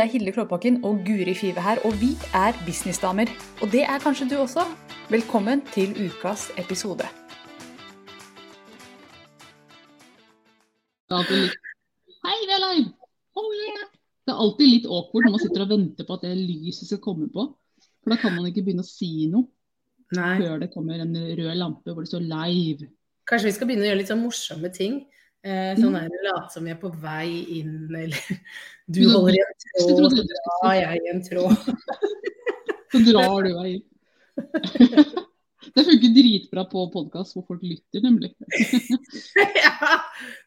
Det er Hilde Klåbakken og Guri Five her, og vi er businessdamer. Og det er kanskje du også. Velkommen til ukas episode. Det er alltid litt Hei, vi er live! Oh yeah! Det er alltid litt awkward når man sitter og venter på at det lyset skal komme på. For da kan man ikke begynne å si noe Nei. før det kommer en rød lampe hvor det står live. Kanskje vi skal begynne å gjøre litt sånn morsomme ting. Eh, sånn der late som vi er på vei inn, eller du holder i en tråd, og drar jeg i en tråd. Så drar du vei inn. Det funker dritbra på podkast hvor folk lytter, nemlig. ja,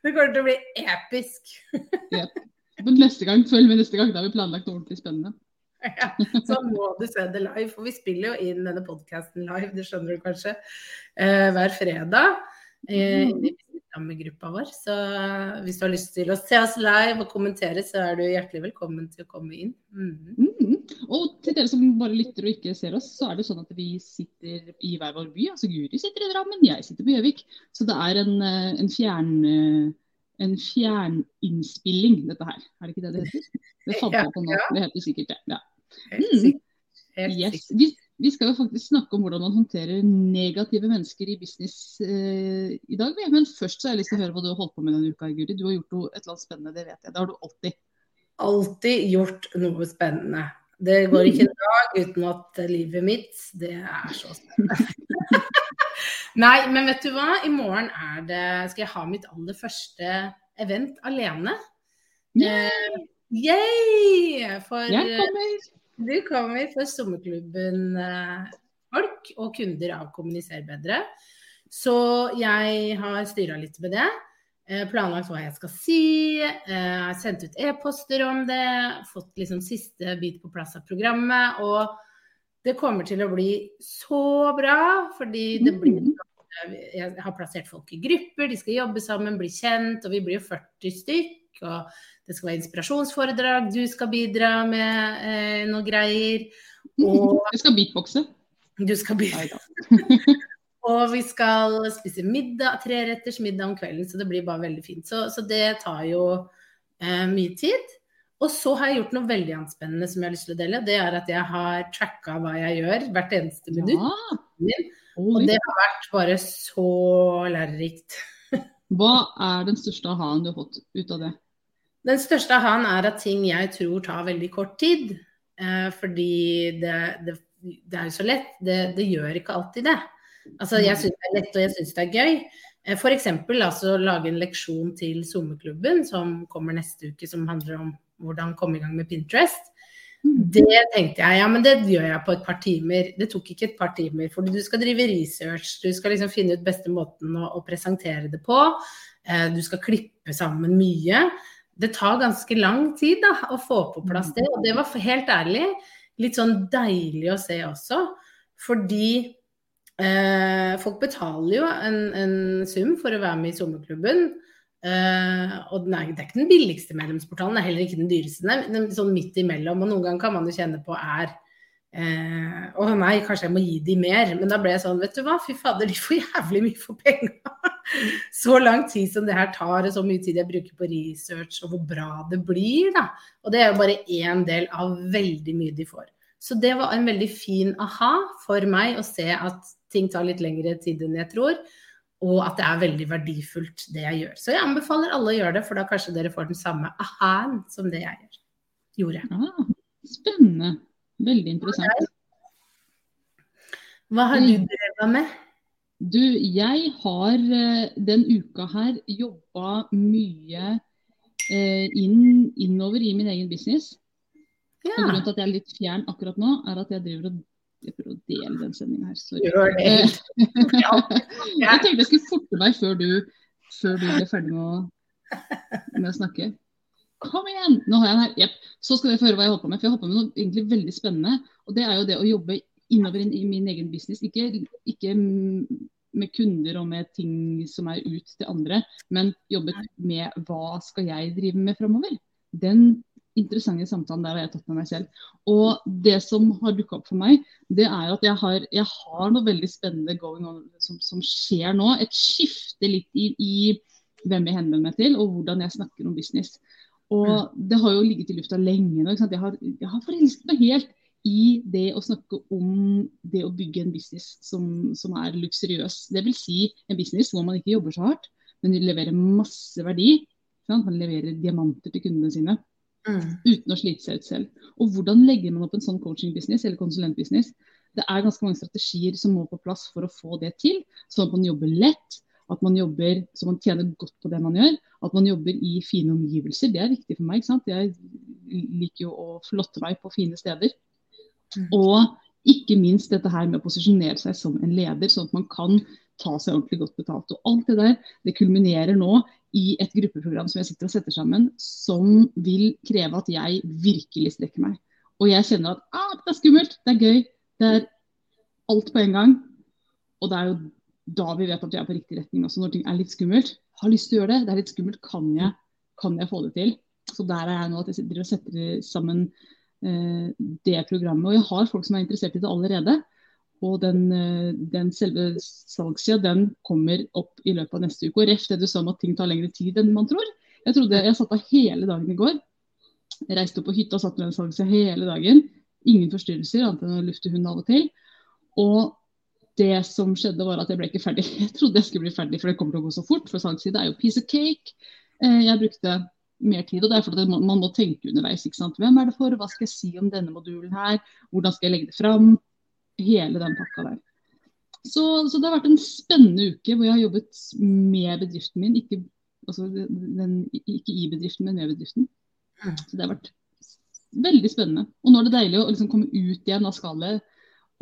det kommer til å bli episk. Men neste gang, følg med neste gang, da har vi planlagt noe ordentlig spennende. Ja, så må du se det live, for vi spiller jo inn denne podkasten live, det skjønner du kanskje, eh, hver fredag. Eh, Mm. i gruppa vår. Så hvis du har lyst til å se oss live og kommentere, så er du hjertelig velkommen til å komme inn. Mm. Mm. Og til dere som bare lytter og ikke ser oss, så er det sånn at vi sitter i hver vår by. Altså Guri sitter i Drammen, jeg sitter på Gjøvik. Så det er en, eh, en fjern... eh, En fjerninnspilling, dette her. Er det ikke det det heter? Det fant jeg på nå. Det heter sikkert det. Ja. Mm. Yes. Vi, vi skal jo faktisk snakke om hvordan man håndterer negative mennesker i business eh, i dag. Men først så har jeg lyst til å høre hva du har holdt på med denne uka, Guri. Du har gjort noe, et eller annet spennende, det vet jeg. Det har du alltid. alltid gjort noe spennende. Det går ikke en dag uten at livet mitt, det er så spennende. Nei, men vet du hva? I morgen er det, skal jeg ha mitt aller første event alene. Eh, yay! For Jeg kommer. Du kommer for sommerklubben eh, folk og kunder av Kommuniser bedre. Så jeg har styra litt med det. Eh, planlagt hva jeg skal si. Eh, har sendt ut e-poster om det. Fått liksom siste bit på plass av programmet. Og det kommer til å bli så bra, fordi det blir Jeg har plassert folk i grupper, de skal jobbe sammen, bli kjent. Og vi blir jo 40 stykk. Og det skal være inspirasjonsforedrag, du skal bidra med eh, noe greier. Og Du skal beatboxe. du skal. Neida. Og vi skal spise middag, treretters middag om kvelden, så det blir bare veldig fint. Så, så det tar jo eh, mye tid. Og så har jeg gjort noe veldig anspennende som jeg har lyst til å dele. Det er at jeg har tracka hva jeg gjør hvert eneste minutt. Ja. Og det har vært bare så lærerikt. Hva er den største aha-en du har fått ut av det? Den største av han er at ting jeg tror tar veldig kort tid. Eh, fordi det, det, det er jo så lett. Det, det gjør ikke alltid det. Altså, jeg syns det er lett, og jeg syns det er gøy. Eh, F.eks. Altså, lage en leksjon til sommerklubben som kommer neste uke, som handler om hvordan komme i gang med Pinterest. Det tenkte jeg, ja, men det gjør jeg på et par timer. Det tok ikke et par timer, For du skal drive research. Du skal liksom finne ut beste måten å, å presentere det på. Eh, du skal klippe sammen mye. Det tar ganske lang tid da, å få på plass det. Og det var helt ærlig litt sånn deilig å se også. Fordi eh, folk betaler jo en, en sum for å være med i sommerklubben. Eh, og den er, det er ikke den billigste medlemsportalen, det er heller ikke den dyreste. Den er sånn midt imellom. Og noen ganger kan man jo kjenne på er eh, Å nei, kanskje jeg må gi de mer. Men da ble jeg sånn, vet du hva, fy fader, de får jævlig mye for penga. så lang tid som det her tar, og så mye tid jeg bruker på research, og hvor bra det blir, da. Og det er jo bare én del av veldig mye de får. Så det var en veldig fin aha for meg å se at ting tar litt lengre tid enn jeg tror og at det er veldig verdifullt det jeg gjør. Så jeg anbefaler alle å gjøre det, for da kanskje dere får den samme aha-en som det jeg gjør. gjorde. Ja, spennende. Veldig interessant. Hva har du drevet med? Du, jeg har eh, den uka her jobba mye eh, inn, innover i min egen business. Og Ja, grunnen til at jeg er litt fjern akkurat nå, er at jeg driver og jeg prøver å dele den sendinga her. Sorry. gjør det. Eh, Ja. jeg tenkte jeg skulle forte meg før du, før du ble ferdig med å, med å snakke. Kom igjen! Nå har jeg den her. Jepp. Så skal dere få høre hva jeg holder på med. For jeg holder på med noe egentlig veldig spennende. Og det er jo det å jobbe innover i min egen business. Ikke, ikke med kunder og med ting som er ut til andre, men jobbe med hva skal jeg drive med framover. Den interessante samtalen der har jeg tatt med meg selv. Og det som har dukka opp for meg, det er at jeg har, jeg har noe veldig spennende going on som, som skjer nå. Et skifte litt i, i hvem jeg henvender meg til, og hvordan jeg snakker om business. Og det har jo ligget i lufta lenge nå. Jeg har, jeg har forelsket meg helt i det å snakke om det å bygge en business som, som er luksuriøs. Dvs. Si en business hvor man ikke jobber så hardt, men leverer masse verdi. Sant? Man leverer diamanter til kundene sine mm. uten å slite seg ut selv. Og hvordan legger man opp en sånn coaching-business eller konsulentbusiness? Det er ganske mange strategier som må på plass for å få det til, sånn at man jobber lett. At man jobber så man tjener godt på det man gjør. At man jobber i fine omgivelser. Det er viktig for meg. ikke sant? Jeg liker jo å flotte meg på fine steder. Mm. Og ikke minst dette her med å posisjonere seg som en leder, sånn at man kan ta seg ordentlig godt betalt. Og alt det der det kulminerer nå i et gruppeprogram som jeg sitter og setter sammen, som vil kreve at jeg virkelig strekker meg. Og jeg kjenner at ah, det er skummelt, det er gøy, det er alt på en gang. Og det er jo da vi vet at vi er på riktig retning også, når ting er litt skummelt. Har lyst til å gjøre det, det er litt skummelt, kan jeg, kan jeg få det til? Så der er jeg nå at jeg sitter og setter sammen Eh, det programmet. Og jeg har folk som er interessert i det allerede. Og den, eh, den selve salgssida den kommer opp i løpet av neste uke. Og ref det du sa om at ting tar lengre tid enn man tror. Jeg trodde, jeg satt av hele dagen i går. Jeg reiste opp på hytta og satt med den salgssida hele dagen. Ingen forstyrrelser, annet enn å lufte hund av og til. Og det som skjedde, var at jeg ble ikke ferdig. Jeg trodde jeg skulle bli ferdig, for det kommer til å gå så fort. For salgsside er jo piece of cake. Eh, jeg brukte mer tid. og det er fordi man, må tenke underveis. ikke sant? Hvem er det for? Hva skal jeg si om denne modulen her? Hvordan skal jeg legge det fram? Hele den pakka der. Så, så, det har vært en spennende uke hvor jeg har jobbet med bedriften min. Ikke, altså den, ikke i bedriften, men med bedriften. Mm. Så det har vært veldig spennende. Og nå er det deilig å liksom komme ut igjen av skallet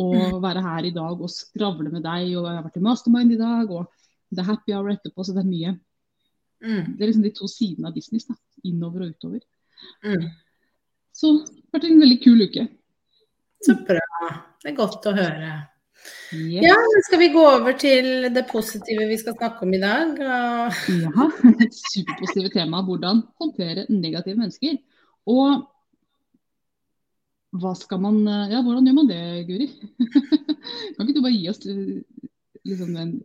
og være her i dag og skravle med deg. Og jeg har vært i mastermind i dag, og det er happy hour etterpå, så det er mye. Mm. Det er liksom de to sidene av business. da, Innover og utover. Mm. Så det har vært en veldig kul uke. Så bra. Det er godt å høre. Yes. Ja, men Skal vi gå over til det positive vi skal snakke om i dag? ja, et superpositivt tema. Hvordan håndtere negative mennesker. Og man Ja, hvordan gjør man det, Guri? kan ikke du bare gi oss liksom en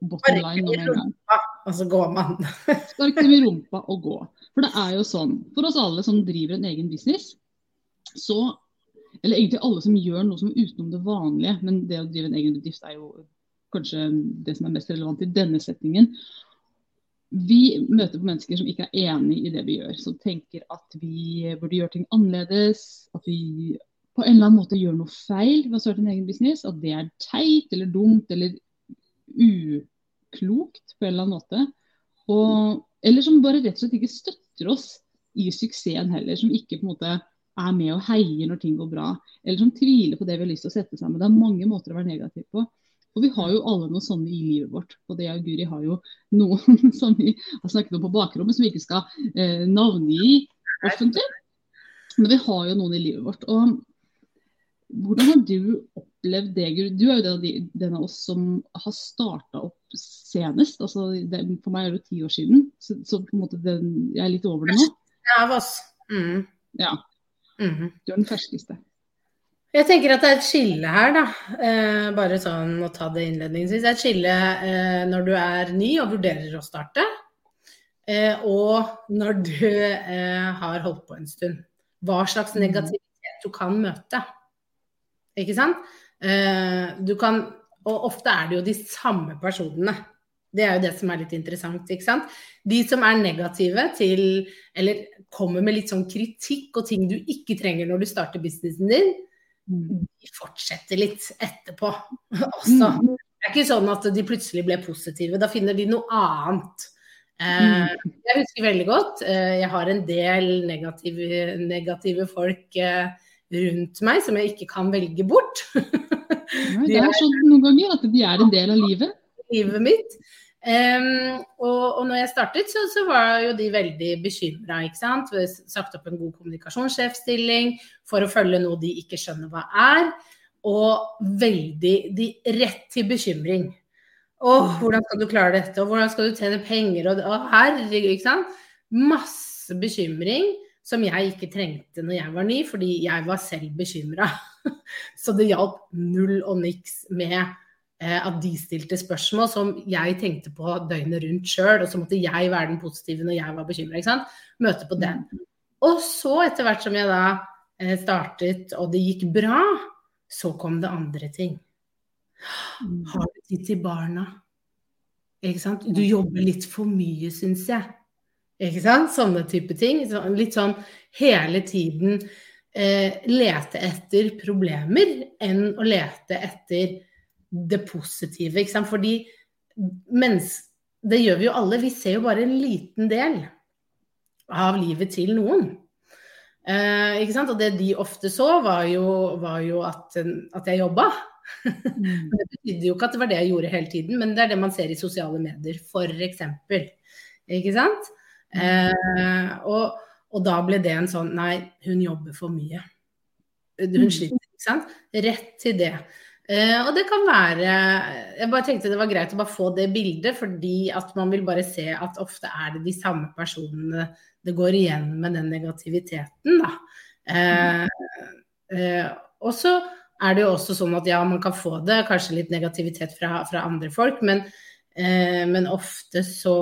bottom line med en gang? og så går man. Spark dem i rumpa og gå. For det er jo sånn, for oss alle som driver en egen business, så Eller egentlig alle som gjør noe som er utenom det vanlige, men det å drive en egen bedrift er jo kanskje det som er mest relevant i denne settingen. Vi møter på mennesker som ikke er enig i det vi gjør, som tenker at vi burde gjøre ting annerledes. At vi på en eller annen måte gjør noe feil ved å starte en egen business. At det er teit eller dumt eller uklokt på en eller annen måte. Og, eller som bare rett og slett ikke støtter oss i suksessen heller. Som ikke på en måte er med og heier når ting går bra. Eller som tviler på det vi har lyst til å sette sammen. Det er mange måter å være negativ på. Og vi har jo alle noe sånne i livet vårt. Og det og Guri har jo noen som vi har snakket om på bakrommet, som vi ikke skal eh, navngi offentlig. Men vi har jo noen i livet vårt. Og hvordan har du opplevd det, Guri? Du er jo den, den av oss som har starta opp senest. Altså, det, for meg er det ti år siden, så, så på en måte den, jeg er litt over det nå. Ja, av oss. Mm. Ja. Mm. Du er den ferskeste. Jeg tenker at det er et skille her, da. Eh, bare sånn å ta det innledningsvis. Det er et skille eh, når du er ny og vurderer å starte, eh, og når du eh, har holdt på en stund. Hva slags mm. negativitet du kan møte. Ikke sant? Eh, du kan og ofte er det jo de samme personene. Det er jo det som er litt interessant. ikke sant? De som er negative til, eller kommer med litt sånn kritikk og ting du ikke trenger når du starter businessen din. De fortsetter litt etterpå også. Mm. Det er ikke sånn at de plutselig ble positive. Da finner de noe annet. Eh, mm. jeg husker veldig godt, eh, jeg har en del negative, negative folk eh, rundt meg som jeg ikke kan velge bort. det er sånn noen ganger at de er en del av livet. Livet mitt. Um, og, og når jeg startet, så, så, var jo de veldig bekymra. Sagt opp en god kommunikasjonssjefstilling for å følge noe de ikke skjønner hva er. Og veldig de, rett til bekymring. Å, hvordan skal du klare dette? Og hvordan skal du tjene penger? Og, å, herregud, ikke sant. Masse bekymring som jeg ikke trengte når jeg var ny, fordi jeg var selv bekymra. Så det hjalp null og niks med at de stilte spørsmål som jeg tenkte på døgnet rundt sjøl, og så måtte jeg være den positive når jeg var bekymra. Møte på den. Og så, etter hvert som jeg da eh, startet og det gikk bra, så kom det andre ting. Mm. Har du tid til barna? Ikke sant? Du jobber litt for mye, syns jeg. Ikke sant? Sånne type ting. Litt sånn hele tiden eh, lete etter problemer enn å lete etter det positive. Ikke sant? Fordi mens det gjør vi jo alle. Vi ser jo bare en liten del av livet til noen. Eh, ikke sant? Og det de ofte så, var jo, var jo at, at jeg jobba. Mm. det betydde jo ikke at det var det jeg gjorde hele tiden, men det er det man ser i sosiale medier, f.eks. Ikke sant? Mm. Eh, og, og, da ble det en sånn Nei, hun jobber for mye. Hun mm. sliter, ikke sant? Rett til det. Eh, og det kan være Jeg bare tenkte det var greit å bare få det bildet, fordi at man vil bare se at ofte er det de samme personene det går igjen med den negativiteten, da. Eh, og så er det jo også sånn at ja, man kan få det, kanskje litt negativitet fra, fra andre folk, men, eh, men, ofte så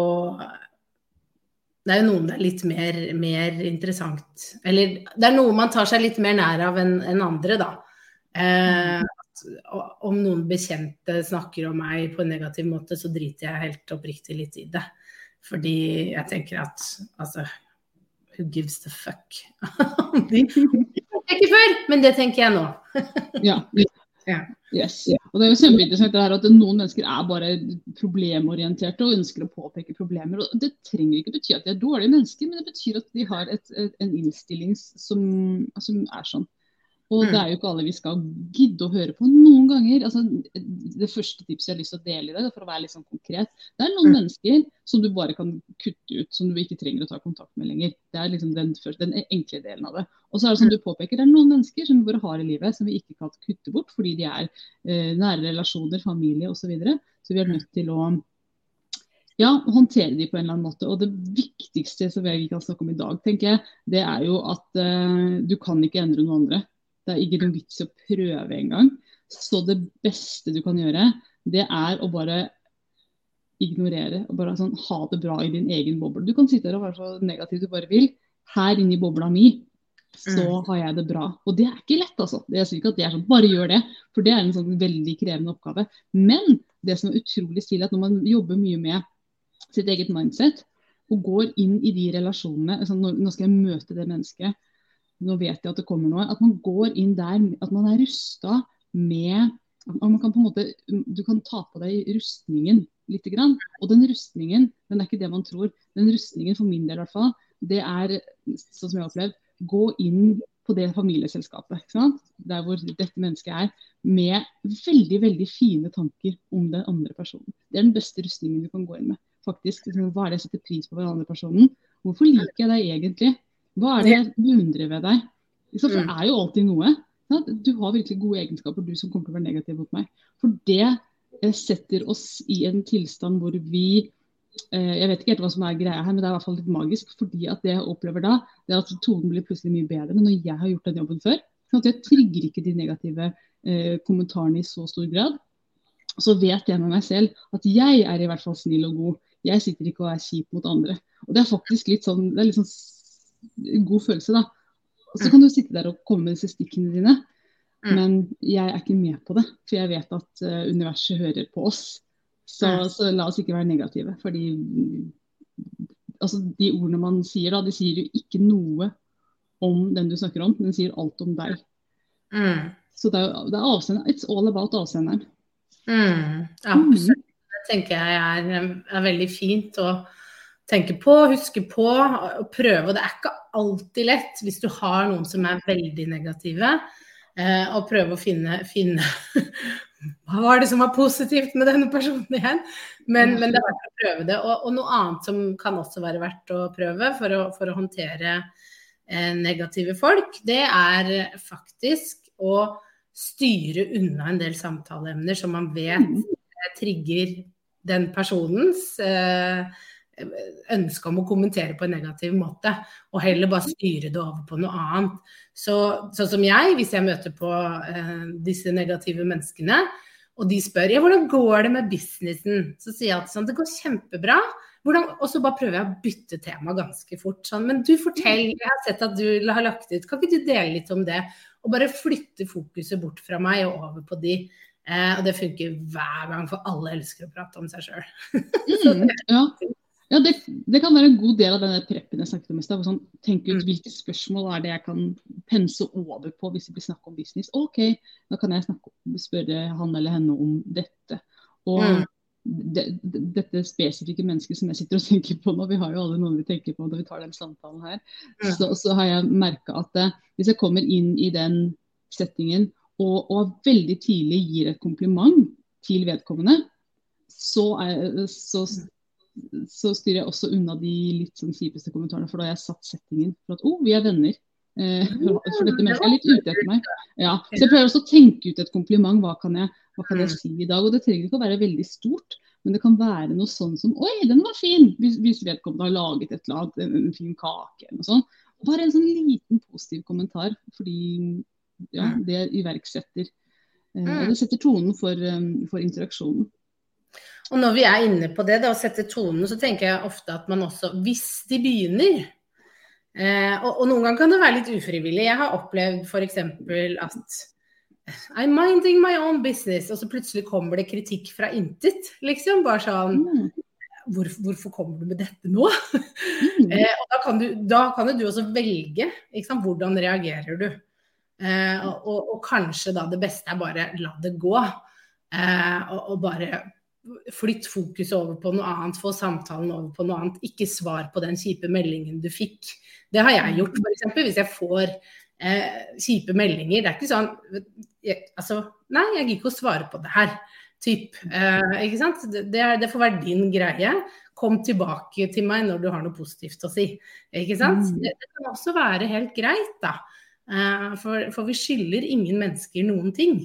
Det er jo noen det er litt mer, mer, interessant Eller det er noe man tar seg litt mer nær av enn en andre, da. Eh, om noen bekjente snakker om meg på en negativ måte, så driter jeg helt oppriktig litt i det. Fordi jeg tenker at altså Who gives the fuck? De ikke før, men det tenker jeg nå. ja. ja. Yes. Og Det er jo kjempeinteressant det her at noen mennesker er bare problemorienterte og ønsker å påpeke problemer. og Det trenger ikke bety at de er dårlige mennesker, men det betyr at de har et, et, en innstilling som, som er sånn. Og mm. det er jo ikke alle vi skal gidde å høre på noen ganger. Altså, det første tipset jeg har lyst til å dele i det, for å være litt sånn konkret, det er noen mm. mennesker som du bare kan kutte ut, som du ikke trenger å ta kontakt med lenger. Det er liksom den, første, den enkle delen av det. Og så er det som mm. du påpeker, det er noen mennesker som vi bare har i livet som vi ikke kan kutte bort fordi de er eh, nære relasjoner, familie osv. Så, videre. så vi er nødt til å ja, håndtere de på en eller annen måte. Og det viktigste som vi kan snakke om i dag, tenker jeg, det er jo at eh, du kan ikke endre noen andre. Det er ikke noen vits i å prøve engang. Så det beste du kan gjøre, det er å bare ignorere og bare sånn, ha det bra i din egen boble. Du kan sitte her og være så negativ du bare vil. Her inne i bobla mi så mm. har jeg det bra. Og det er ikke lett, altså. Det er ikke at det er sånn, bare gjør det. For det er en sånn veldig krevende oppgave. Men det som er utrolig stilig, at når man jobber mye med sitt eget mindset, og går inn i de relasjonene altså Nå skal jeg møte det mennesket nå vet jeg at det kommer noe. At man går inn der, at man er rusta med at man kan på en måte, Du kan ta på deg rustningen litt. Grann. Og den rustningen, den er ikke det man tror. Den rustningen, for min del i hvert fall, det er, sånn som jeg har opplevd, gå inn på det familieselskapet. Der hvor dette mennesket er. Med veldig veldig fine tanker om den andre personen. Det er den beste rustningen du kan gå inn med. faktisk. Hva er det jeg setter pris på ved den andre personen? Hvorfor liker jeg deg egentlig? Hva er det jeg beundrer ved deg? For det mm. er jo alltid noe. Du har virkelig gode egenskaper, du som kommer til å være negativ mot meg. For det eh, setter oss i en tilstand hvor vi eh, Jeg vet ikke helt hva som er greia her, men det er i hvert fall litt magisk. fordi at det jeg opplever da, det er at tonen blir plutselig mye bedre. Men når jeg har gjort den jobben før, sånn at jeg trigger ikke de negative eh, kommentarene i så stor grad, så vet jeg med meg selv at jeg er i hvert fall snill og god. Jeg sitter ikke og er kjip mot andre. Og det er faktisk litt sånn, det er litt sånn god følelse, da. Og så mm. kan du sitte der og komme med disse stikkene dine. Mm. Men jeg er ikke med på det, for jeg vet at uh, universet hører på oss. Så, mm. så, la oss ikke være negative. Fordi altså, de ordene man sier, da, de sier jo ikke noe om den du snakker om, men de sier alt om deg. Mm. Så det er, det er avsender, It's all about avsenderen. Mm, absolutt. Det tenker jeg er, er veldig fint. og tenke på, huske på og prøve. Og det er ikke alltid lett hvis du har noen som er veldig negative, eh, og prøve å finne, finne Hva var det som var positivt med denne personen igjen? Men, men det er verdt å prøve det. Og, og, noe annet som kan også være verdt å prøve for å, for å håndtere eh, negative folk, det er faktisk å styre unna en del samtaleemner som man vet mm. trigger den personens eh, ønske om å kommentere på en negativ måte, og heller bare styre det over på noe annet. Så, sånn som jeg, hvis jeg møter på eh, disse negative menneskene, og de spør ja, hvordan går det med businessen, så sier jeg at sånn det går kjempebra. Hvordan, og så bare prøver jeg å bytte tema ganske fort. Sånn, men du fortell, jeg har sett at du har lagt ut, kan ikke du dele litt om det? Og bare flytte fokuset bort fra meg og over på de. Eh, og det funker hver gang, for alle elsker å prate om seg sjøl. mm, ja. Ja det, det, kan være en god del av denne preppen jeg snakket om i stad. Sånn, tenk ut mm. hvilke spørsmål er det jeg kan pense over på hvis det blir snakk om business. OK, nå kan jeg snakke, spørre han eller henne om dette. Og mm det, dette spesifikke mennesket som jeg sitter og tenker på nå, vi har jo alle noen vi tenker på når vi tar den samtalen her, mm. så, så, har jeg merka at det, eh, hvis jeg kommer inn i den settingen og, og, veldig tidlig gir et kompliment til vedkommende, så, er, så, så, styrer jeg også unna de litt sånn kjipeste kommentarene, for da har jeg satt settingen for at å, oh, vi er venner. Eh, for dette mennesket er litt ute etter meg. Ja. Så jeg prøver også å tenke ut et kompliment. Hva kan jeg, hva kan jeg si i dag? Og det trenger ikke å være veldig stort, men det kan være noe sånn som Oi, den var fin! Hvis, hvis vedkommende har laget et eller annet, en, en fin kake eller noe sånt. Bare en sånn liten positiv kommentar, fordi ja, det iverksetter. Eh, og det setter tonen for, for interaksjonen. Og når vi er inne på det, da, å sette tonen, så tenker jeg ofte at man også, hvis de begynner Eh, og, og, noen ganger kan det være litt ufrivillig. Jeg har opplevd f.eks. at I'm minding my own business, og så plutselig kommer det kritikk fra intet. Liksom bare sånn mm. Hvor, hvorfor kommer du med dette nå? Mm. eh, og da kan, du, da kan du også velge sant, hvordan reagerer du. Eh, og, og, og, kanskje da det beste er bare la det gå. Eh, og, og, bare flytt fokuset over på noe annet, få samtalen over på noe annet. Ikke svar på den kjipe meldingen du fikk. Det har jeg gjort, f.eks. Hvis jeg får eh, kjipe meldinger. Det er ikke sånn jeg, Altså, nei, jeg gidder ikke å svare på det her. Typ, eh, ikke sant? Det, det, får være din greie. Kom tilbake til meg når du har noe positivt å si. Ikke sant? Mm. Det, det kan også være helt greit, da. Eh, for, for, vi skylder ingen mennesker noen ting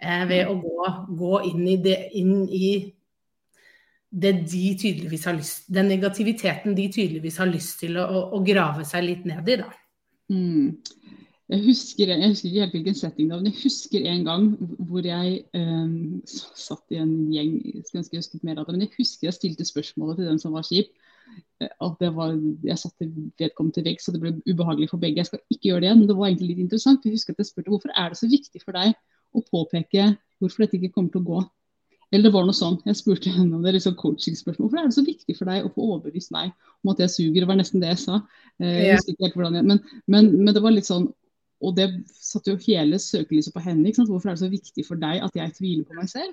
eh, ved å gå, gå inn, i det, inn i det de tydeligvis har lyst Den negativiteten de tydeligvis har lyst til å, å, grave seg litt ned i, da. Mm. Jeg husker, jeg husker ikke helt hvilken setting det men jeg husker en gang hvor jeg eh, satt i en gjeng skulle ønske jeg husket mer av det, men jeg husker jeg stilte spørsmålet til den som var kjip. Eh, at var, Jeg satte vedkommende til veggs, så det ble ubehagelig for begge. Jeg skal ikke gjøre det igjen, men det var egentlig litt interessant. Jeg husker at jeg spurte hvorfor er det så viktig for deg å påpeke hvorfor dette ikke kommer til å gå eller det var noe sånn. Jeg spurte henne om det liksom coachingspørsmål. Hvorfor er det så viktig for deg å få overbevist meg om at jeg suger? Det var nesten det jeg sa. Eh, jeg husker ikke helt hvordan jeg, men, men, men, det var litt sånn Og det satte jo hele søkelyset på henne. Hvorfor er det så viktig for deg at jeg tviler på meg selv?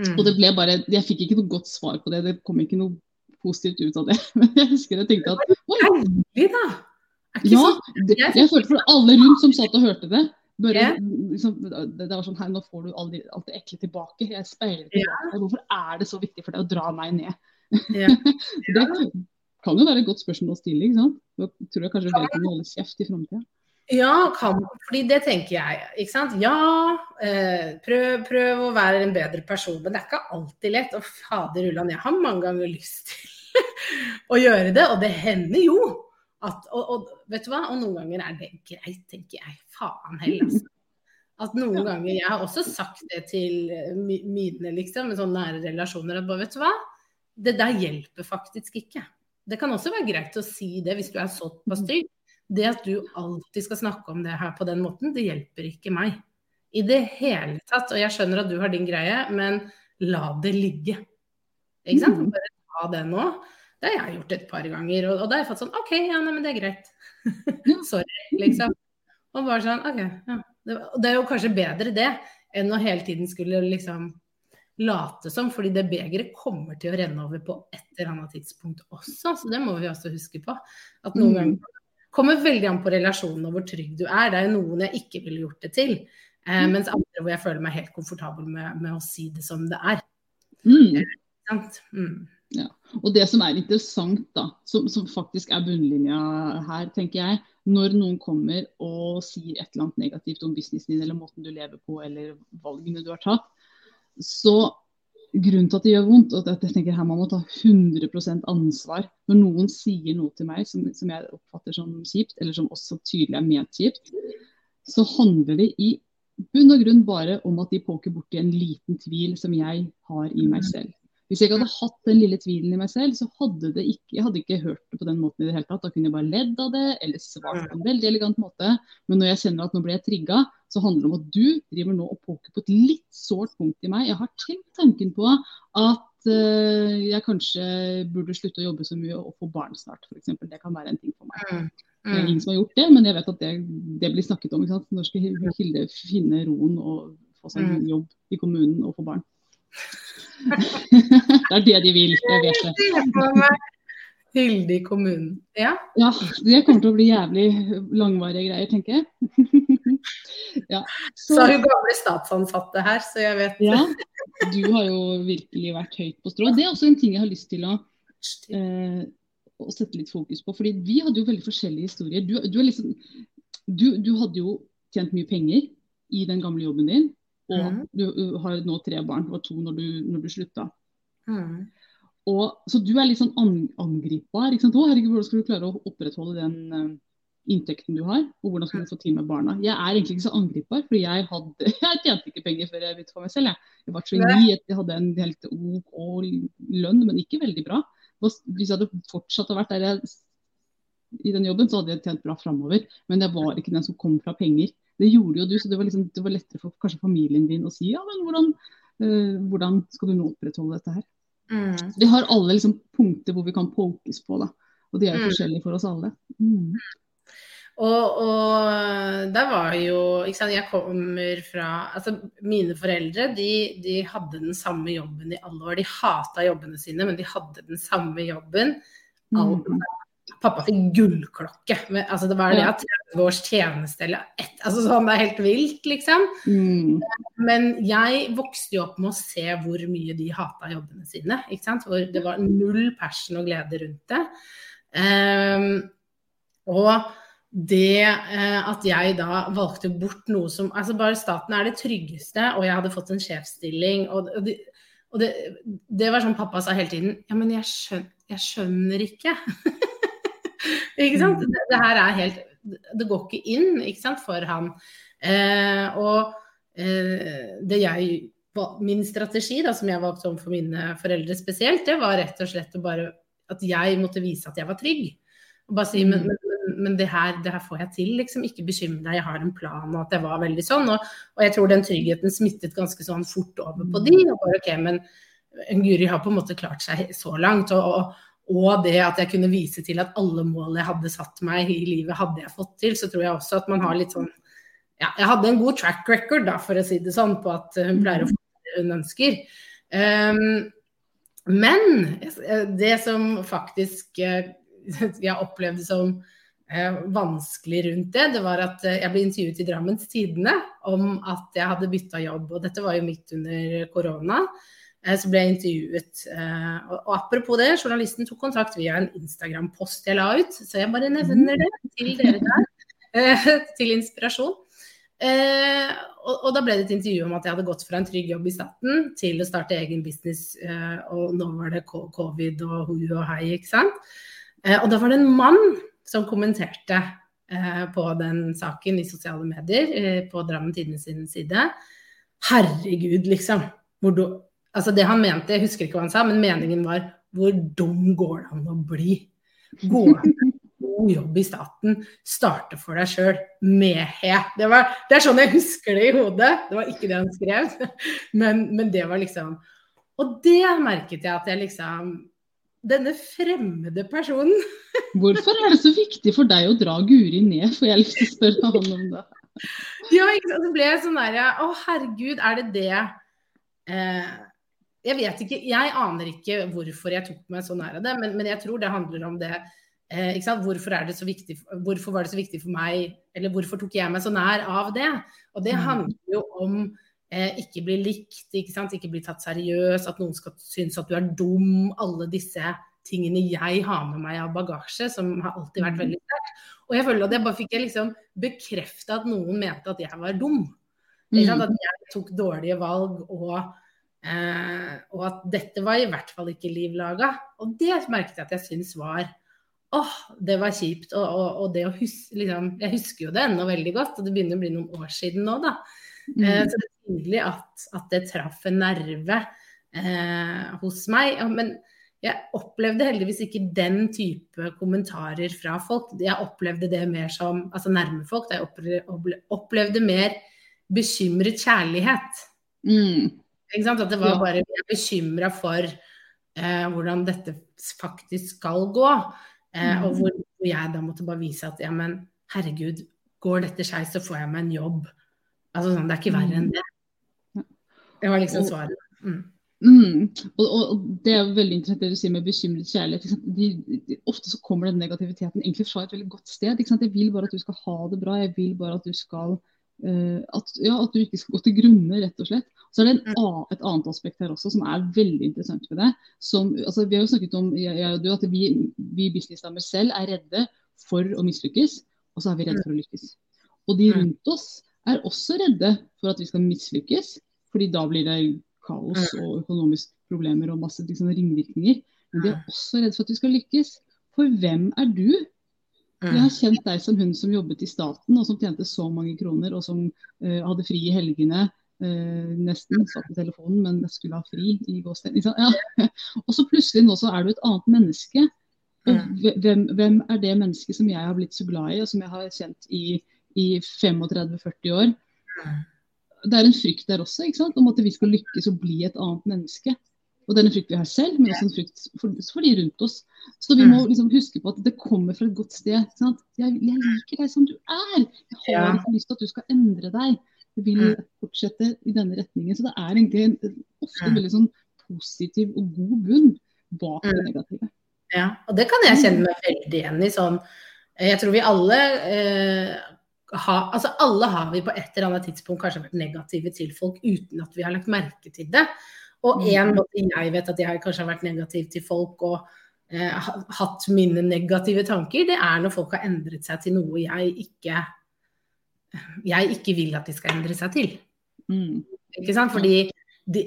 Mm. Og det ble bare Jeg fikk ikke noe godt svar på det. Det kom ikke noe positivt ut av det. Men jeg husker jeg tenkte at Oi! Ja, det, jeg følte for alle rundt som satt og hørte det, bare, yeah. liksom, det, var sånn her, Nå får du alt det, alt det ekle tilbake. Jeg speiler tilbake. Yeah. Hvorfor er det så viktig for deg å dra meg ned? Yeah. det kan jo være et godt spørsmål å stille. ikke sant? Jeg tror jeg kanskje dere kan holde kjeft i framtida. Ja, kan, fordi det tenker jeg. ikke sant? Ja, eh, prøv, prøv, å være en bedre person. Men det er ikke alltid lett. Og fader ulland, jeg har mange ganger lyst til å gjøre det. Og det hender jo at, og, og, vet du hva? og noen ganger er det greit, tenker jeg. Faen heller, altså. At noen ganger Jeg har også sagt det til eh, mine, liksom, med sånne nære relasjoner, at bare, vet du hva? Det der hjelper faktisk ikke. Det kan også være greit å si det hvis du er såpass trygg. Det at du alltid skal snakke om det her på den måten, det hjelper ikke meg. I det hele tatt. Og jeg skjønner at du har din greie, men la det ligge. Ikke sant? Mm. Bare ta det nå. Det har jeg gjort et par ganger, og, og da har jeg fått sånn OK, ja, nei, men det er greit. Sorry, liksom. Og bare sånn OK, ja. Det, det, er jo kanskje bedre det enn å hele tiden skulle liksom late som, fordi det begeret kommer til å renne over på et eller annet tidspunkt også. Så det må vi også huske på. At noen mm. ganger kommer veldig an på relasjonen og hvor trygg du er. Det er jo noen jeg ikke ville gjort det til. Eh, mm. Mens andre hvor jeg føler meg helt komfortabel med, med å si det som det er. Mm. Eh, mm. Ja. Og det som er interessant, da, som, som, faktisk er bunnlinja her, tenker jeg, når noen kommer og sier et eller annet negativt om businessen din eller måten du lever på eller valgene du har tatt, så grunnen til at det gjør vondt, og at jeg tenker her man må ta 100 ansvar når noen sier noe til meg som, som, jeg oppfatter som kjipt, eller som også tydelig er ment kjipt, så handler det i bunn og grunn bare om at de poker borti en liten tvil som jeg har i meg selv. Hvis jeg ikke hadde hatt den lille tvilen i meg selv, så hadde det ikke, jeg hadde ikke hørt det på den måten i det hele tatt. Da kunne jeg bare ledd av det, eller svart på en veldig elegant måte. Men når jeg kjenner at nå blir jeg trigga, så handler det om at du driver nå og poker på et litt sårt punkt i meg. Jeg har tenkt tanken på at uh, jeg kanskje burde slutte å jobbe så mye og få barn snart, f.eks. Det kan være en ting for meg. Mm. Det er ingen som har gjort det, men jeg vet at det, det blir snakket om. Når skal Hilde finne roen og få seg en mm. jobb i kommunen og få barn? det er det de vil, jeg vet det. Hilde i kommunen. Ja. ja. Det kommer til å bli jævlig langvarige greier, tenker jeg. ja. Så, så hun gamle statsansatte her, så jeg vet Ja, du har jo virkelig vært høyt på strå. Det er også en ting jeg har lyst til å, eh, å sette litt fokus på. fordi vi hadde jo veldig forskjellige historier. Du, du, liksom, du, du hadde jo tjent mye penger i den gamle jobben din. Og mm. du har nå tre barn, og to når du, når du slutta. Mm. Og, så du er litt sånn angripbar. ikke sant? Å, herregud, hvordan skal du klare å opprettholde den uh, inntekten du har? Og hvordan skal du få tid med barna? Jeg er egentlig ikke så angripbar, for jeg, hadde, jeg tjente ikke penger før jeg begynte for meg selv. Jeg, jeg var ny, jeg hadde en helt OK lønn, men ikke veldig bra. Hvis jeg hadde fortsatt å vært der jeg, i den jobben, så hadde jeg tjent bra framover. Men jeg var ikke den som kom fra penger. Det gjorde jo du, så det var, liksom, det var lettere for kanskje familien din å si ja, men hvordan, uh, hvordan skal du nå opprettholde dette her. Mm. Vi har alle liksom punkter hvor vi kan pokes på, da. Og de er jo mm. forskjellige for oss alle. Mm. Og, og der var jo ikke sant, Jeg kommer fra Altså mine foreldre de, de, hadde den samme jobben i alle år. De hata jobbene sine, men de hadde den samme jobben. Mm. Pappa fikk gullklokke. Men, altså, det var det at 30 års tjeneste eller et, altså, sånn, Det er helt vilt, liksom. Mm. Men jeg vokste jo opp med å se hvor mye de hata jobbene sine. Ikke sant? Hvor det var null passion og glede rundt det. Um, og det uh, at jeg da valgte bort noe som altså Bare staten er det tryggeste, og jeg hadde fått en sjefsstilling. og, og det, og det, det, var sånn pappa sa hele tiden Ja, men jeg skjønner, jeg skjønner ikke. ikke sant? Mm. Det, det, her er helt Det går ikke inn ikke sant, for han. Eh, og eh, det jeg Min strategi, da, som jeg valgte om for mine foreldre spesielt, det var rett og slett bare at jeg måtte vise at jeg var trygg. Og bare si men, mm. men, men det, her, det, her, får jeg til, liksom. Ikke bekymre deg, jeg har en plan. Og at jeg var veldig sånn. Og, og, jeg tror den tryggheten smittet ganske sånn fort over på de. Og bare ok, men Guri har på en måte klart seg så langt. Og, og, og det at jeg kunne vise til at alle mål jeg hadde satt meg i livet, hadde jeg fått til, så tror jeg også at man har litt sånn Ja, jeg hadde en god track record, da, for å si det sånn, på at hun pleier å få det hun ønsker. Um, men det som faktisk eh, jeg opplevde som eh, vanskelig rundt det, det var at eh, jeg ble intervjuet i Drammens Tidende om at jeg hadde bytta jobb. Og dette var jo midt under korona. Eh, så ble jeg intervjuet. Eh, og apropos det, journalisten tok kontakt via en Instagram-post jeg la ut, så jeg bare nevner det til dere der. Eh, til inspirasjon. Og, da ble det et intervju om at jeg hadde gått fra en trygg jobb i staten til å starte egen business, og nå var det covid og hu og hei, ikke sant. Og da var det en mann som kommenterte på den saken i sosiale medier, på Drammen Tidende sin side. Herregud, liksom. Hvor, Altså det han mente, jeg husker ikke hva han sa, men meningen var hvor dum går det an å bli? Gå an god jobb i staten, starte for deg sjøl med he. Det, var, det, er sånn jeg husker det i hodet. Det var ikke det han skrev, men, men det var liksom Og det merket jeg at jeg liksom Denne fremmede personen Hvorfor er det så viktig for deg å dra Guri ned, får jeg lyst til å spørre han om det. Ja, ikke sant. Så ble jeg sånn derre Å, herregud, er det det eh, jeg vet ikke, jeg aner ikke hvorfor jeg tok meg så nær av det, men, men jeg tror det handler om det. Eh, hvorfor, det viktig, hvorfor, var det så viktig for meg, eller hvorfor tok jeg meg så nær av det? Og det mm. handler jo om eh, ikke bli likt, ikke, sant? ikke bli tatt seriøst, at noen skal synes at du er dum. Alle disse tingene jeg har med meg av bagasje, som har alltid vært mm. veldig sterkt. Og jeg føler at jeg bare fikk liksom bekrefta at noen mente at jeg var dum. Mm. At jeg tok dårlige valg og Eh, og at dette var i hvert fall ikke liv laga. Og det merket jeg at jeg syntes var åh, det var kjipt. Og, og, og det å huske liksom, Jeg husker jo det ennå veldig godt, og det begynner å bli noen år siden nå, da. Mm. Eh, så det er tydelig at, at det traff en nerve eh, hos meg. Men jeg opplevde heldigvis ikke den type kommentarer fra folk. Jeg opplevde det mer som altså nærme folk. Jeg opplevde, opplevde mer bekymret kjærlighet. Mm. At det var bare Jeg er bekymra for eh, hvordan dette faktisk skal gå. Eh, mm. Og hvor jeg da måtte bare vise at ja, men herregud, går dette skeis, så får jeg meg en jobb. Altså sånn, Det er ikke verre enn mm. det. Det var liksom svaret. Mm. Mm. Og, og, Det er veldig interessant det du sier med bekymret kjærlighet. De, de, ofte så kommer den negativiteten egentlig fra et veldig godt sted. Jeg vil bare at du skal ha det bra. Jeg vil bare at du skal at, ja, at, du ikke skal gå til grunne, rett og slett. Så er det en, mm. et annet aspekt her også som er veldig interessant med det. Som, altså, vi har jo snakket om jeg, jeg, at vi, vi businessdamer selv er redde for å mislykkes, og så er vi redde for å lykkes. Og de rundt oss er også redde for at vi skal mislykkes, fordi da blir det kaos og økonomiske problemer og masse liksom, ringvirkninger. Men de er også redde for at vi skal lykkes. For hvem er du? Jeg har kjent deg som hun som jobbet i staten og som tjente så mange kroner, og som uh, hadde fri i helgene. Uh, nesten satt i telefonen, men jeg skulle ha fri i gåsted. Ja. og så plutselig nå så er du et annet menneske. Og hvem, hvem, er det mennesket som jeg har blitt så glad i, og som jeg har kjent i i 35-40 år. Det er en frykt der også, ikke sant? om at vi skal lykkes og bli et annet menneske. Og det er en frykt vi har selv, men også en frykt for, for de rundt oss. Så vi må liksom huske på at det kommer fra et godt sted. Jeg, jeg, liker deg som du er. Jeg har ikke lyst til at du skal endre deg. Jeg vil fortsette i denne retningen. Så det er egentlig en, ofte en veldig sånn positiv og god bunn bak det negative. Ja, og det kan jeg kjenne meg veldig igjen i. sånn Jeg tror vi alle eh, har altså alle har vi på et eller annet tidspunkt kanskje vært negative til folk uten at vi har lagt merke til det. Og en mm. måte jeg vet at jeg kanskje har vært negativ til folk og eh, hatt mine negative tanker, det er når folk har endret seg til noe jeg ikke jeg ikke vil at de skal endre seg til. Mm. Ikke sant? Fordi de,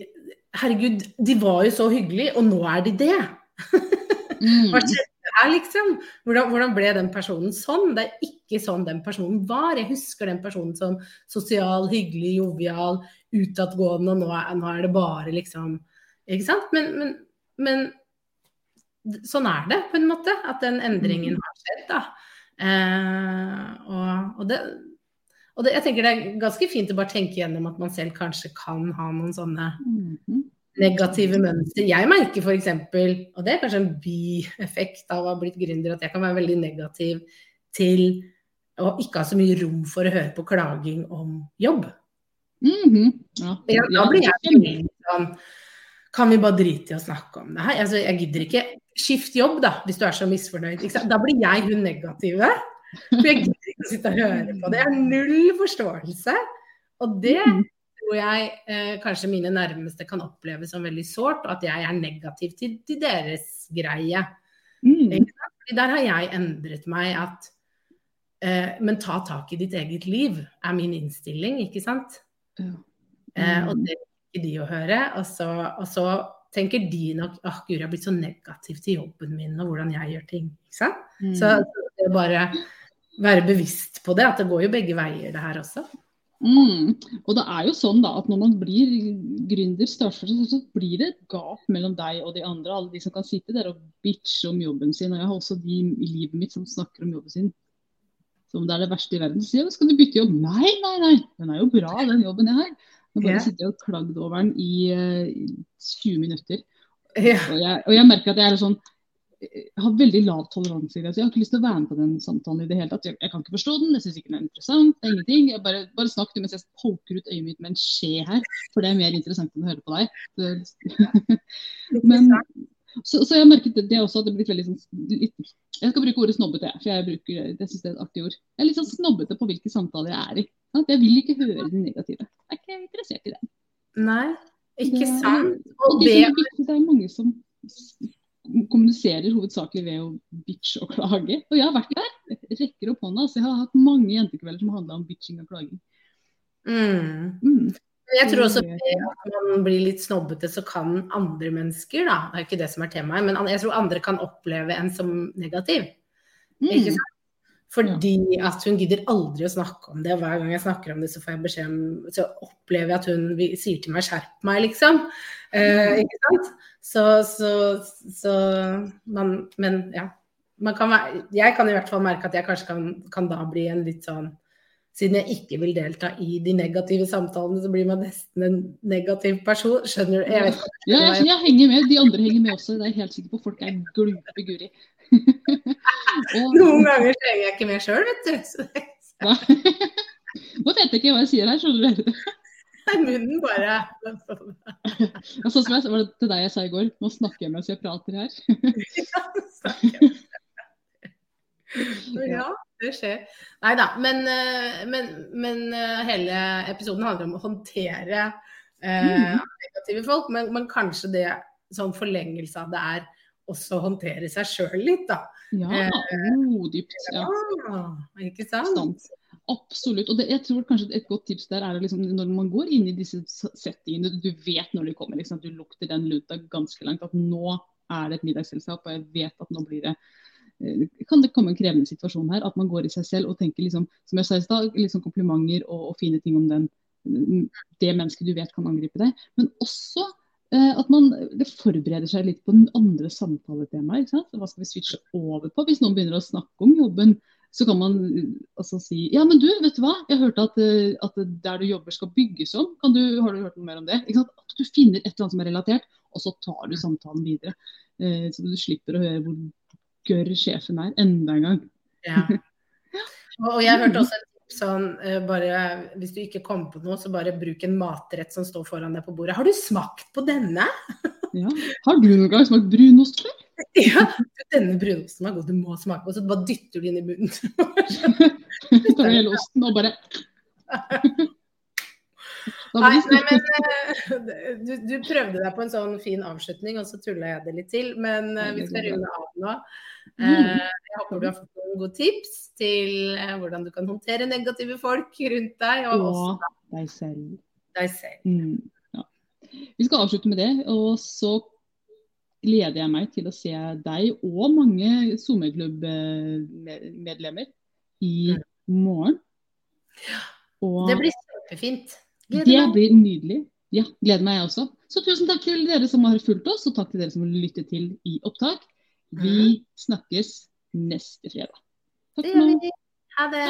herregud, de var jo så hyggelige, og nå er de det. Mm. Hva skjedde er, liksom. Hvordan, hvordan, ble den personen sånn? Det er ikke sånn den personen var. Jeg husker den personen som sosial, hyggelig, jovial, utadgående, og nå er, nå er, det bare liksom Ikke sant? Men, men, men, sånn er det, på en måte. At den endringen mm. har skjedd, da. Eh, og, og, det, og det, jeg tenker det er ganske fint å bare tenke gjennom at man selv kanskje kan ha noen sånne mm -hmm negative mønster. Jeg merker f.eks., og det er kanskje en bieffekt av å ha blitt gründer, at jeg kan være veldig negativ til å ikke ha så mye rom for å høre på klaging om jobb. Mm -hmm. ja. Ja, da blir jeg sånn Kan vi bare drite i å snakke om det her? Altså, jeg gidder ikke. Skift jobb, da, hvis du er så misfornøyd. Da blir jeg hun negative. For jeg gidder ikke å sitte og høre på det. Jeg har null forståelse. Og det mm tror jeg eh, kanskje mine nærmeste kan oppleve som veldig sårt, og at jeg er negativ til, til deres greie. Mm. Der har jeg endret meg at eh, Men ta tak i ditt eget liv, er min innstilling, ikke sant? Ja. Mm. Eh, og mm. det liker de å høre. Og så, og så tenker de nok at oh, gud, jeg har blitt så negativ til jobben min og hvordan jeg gjør ting. Ikke sant? Mm. Så det er bare være bevisst på det, at det går jo begge veier det her også. Mm. Og det er jo sånn da at når man blir gründer, starter, så blir det et gap mellom deg og de andre. Alle de som kan sitte der og bitche om jobben sin. Og jeg har også de i livet mitt som snakker om jobben sin som det er det verste i verden. Så sier jeg skal du bytte jobb? Nei, nei, nei, den er jo bra den jobben jeg har. Jeg bare yeah. sitter og klagd over den i uh, 20 minutter. Yeah. Og, jeg, og, jeg, merker at jeg er sånn jeg har veldig lav toleranse. Jeg har ikke lyst til å være med på den samtalen i det hele tatt. Jeg, jeg kan ikke forstå den, jeg syns ikke den er interessant. det er ingenting. Jeg bare, bare snakk mens jeg poker ut øyet mitt med en skje her, for det er mer interessant enn å høre på deg. Men, så, så, jeg har merket det, det også at det blitt veldig sånn litt, Jeg skal bruke ordet snobbete, for jeg bruker, jeg synes det er et artig ord. Jeg er litt sånn snobbete på hvilke samtaler jeg er i. Jeg vil ikke høre den negative. Jeg er ikke interessert i det. Nei, ikke sant. Og det, det er mange som kommuniserer hovedsakelig ved å bitche og klage. Og jeg har vært der. Rekker opp hånda. Så jeg har hatt mange jentekvelder som handla om bitching og klaging. Mm. Mm. Jeg tror også at man blir litt snobbete, så kan andre mennesker, da, det er ikke det som er temaet, men jeg tror andre kan oppleve en som negativ. Mm. Fordi at hun gidder aldri å snakke om det. Og hver gang jeg snakker om det, så får jeg beskjed om Så opplever jeg at hun sier til meg 'skjerp meg', liksom. Eh, ikke sant? Så, så, så man Men ja. Man kan være, jeg kan i hvert fall merke at jeg kanskje kan, kan da bli en litt sånn siden jeg ikke vil delta i de negative samtalene, så blir man nesten en negativ person. Skjønner du? Jeg, vet, ja, jeg, jeg, henger med. De andre henger med også. Det er jeg helt sikker på. Folk er glupe guri. Noen ganger trenger jeg ikke mer sjøl, vet du. Nå vet jeg ikke hva jeg sier her, skjønner du. Munnen bare Sånn som jeg, var det til deg jeg sa i går. Nå snakker jeg mens jeg prater her. ja, det skjer. Nei da. Men, eh, men, men, eh, hele episoden handler om å håndtere eh, mm. negative folk. Men, men, kanskje det sånn forlengelse av det er også håndtere seg sjøl litt, da. Ja, modypt. Ja. ja. Ikke sant? Stant. Absolutt. Og det, jeg tror kanskje et godt tips der er liksom, når man går inn i disse settingene, du vet når de kommer. Liksom, du lukter den lunta ganske langt. At nå er det et middagsselskap, og jeg vet at nå blir det Eh, kan det komme en krevende situasjon her. At man går i seg selv og tenker liksom, som jeg sa i stad, liksom komplimenter og, og, fine ting om den, det mennesket du vet kan angripe deg. Men også eh, at man forbereder seg litt på den andre samtaletemaet. Hva skal vi switche over på? Hvis noen begynner å snakke om jobben, så kan man altså si Ja, men du, vet du hva? Jeg hørte at, eh, at der du jobber skal bygges om. Du, har du hørt noe mer om det? At du finner et eller annet som er relatert, og så tar du samtalen videre. Eh, så du slipper å høre hvor gørr sjefen er, enda en gang. Ja. Og jeg hørte også tips sånn, bare hvis du ikke kommer på noe, så bare bruk en matrett som står foran deg på bordet. Har du smakt på denne? ja. Har du noen gang smakt brunost før? ja, denne brunosten var god, du må smake på. Så bare dytter du inn i munnen. Tar hele osten og bare Nei, nei, men eh, du, du, prøvde deg på en sånn fin avslutning, og så tulla jeg det litt til. Men uh, vi skal runde av nå. Uh, jeg håper du har fått noen gode tips til hvordan du kan håndtere negative folk rundt deg. Og, og også deg selv. Deg selv. Mm, ja. Vi skal avslutte med det. Og så gleder jeg meg til å se deg og mange sommerklubbmedlemmer i mm. morgen. Og... Det blir kjempefint. Det blir nydelig. Ja, gleder meg jeg også. Så tusen takk til dere som har fulgt oss, og takk til dere som har lyttet til i opptak. Vi mm. snakkes neste fredag. Takk for nå. Ha det.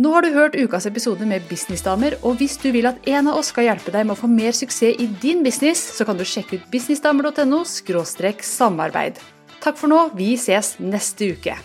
Nå har du hørt ukas episode med Businessdamer, og hvis du vil at en av oss skal hjelpe deg med å få mer suksess i din business, så kan du sjekke ut businessdamer.no samarbeid. Takk for nå, vi ses neste uke.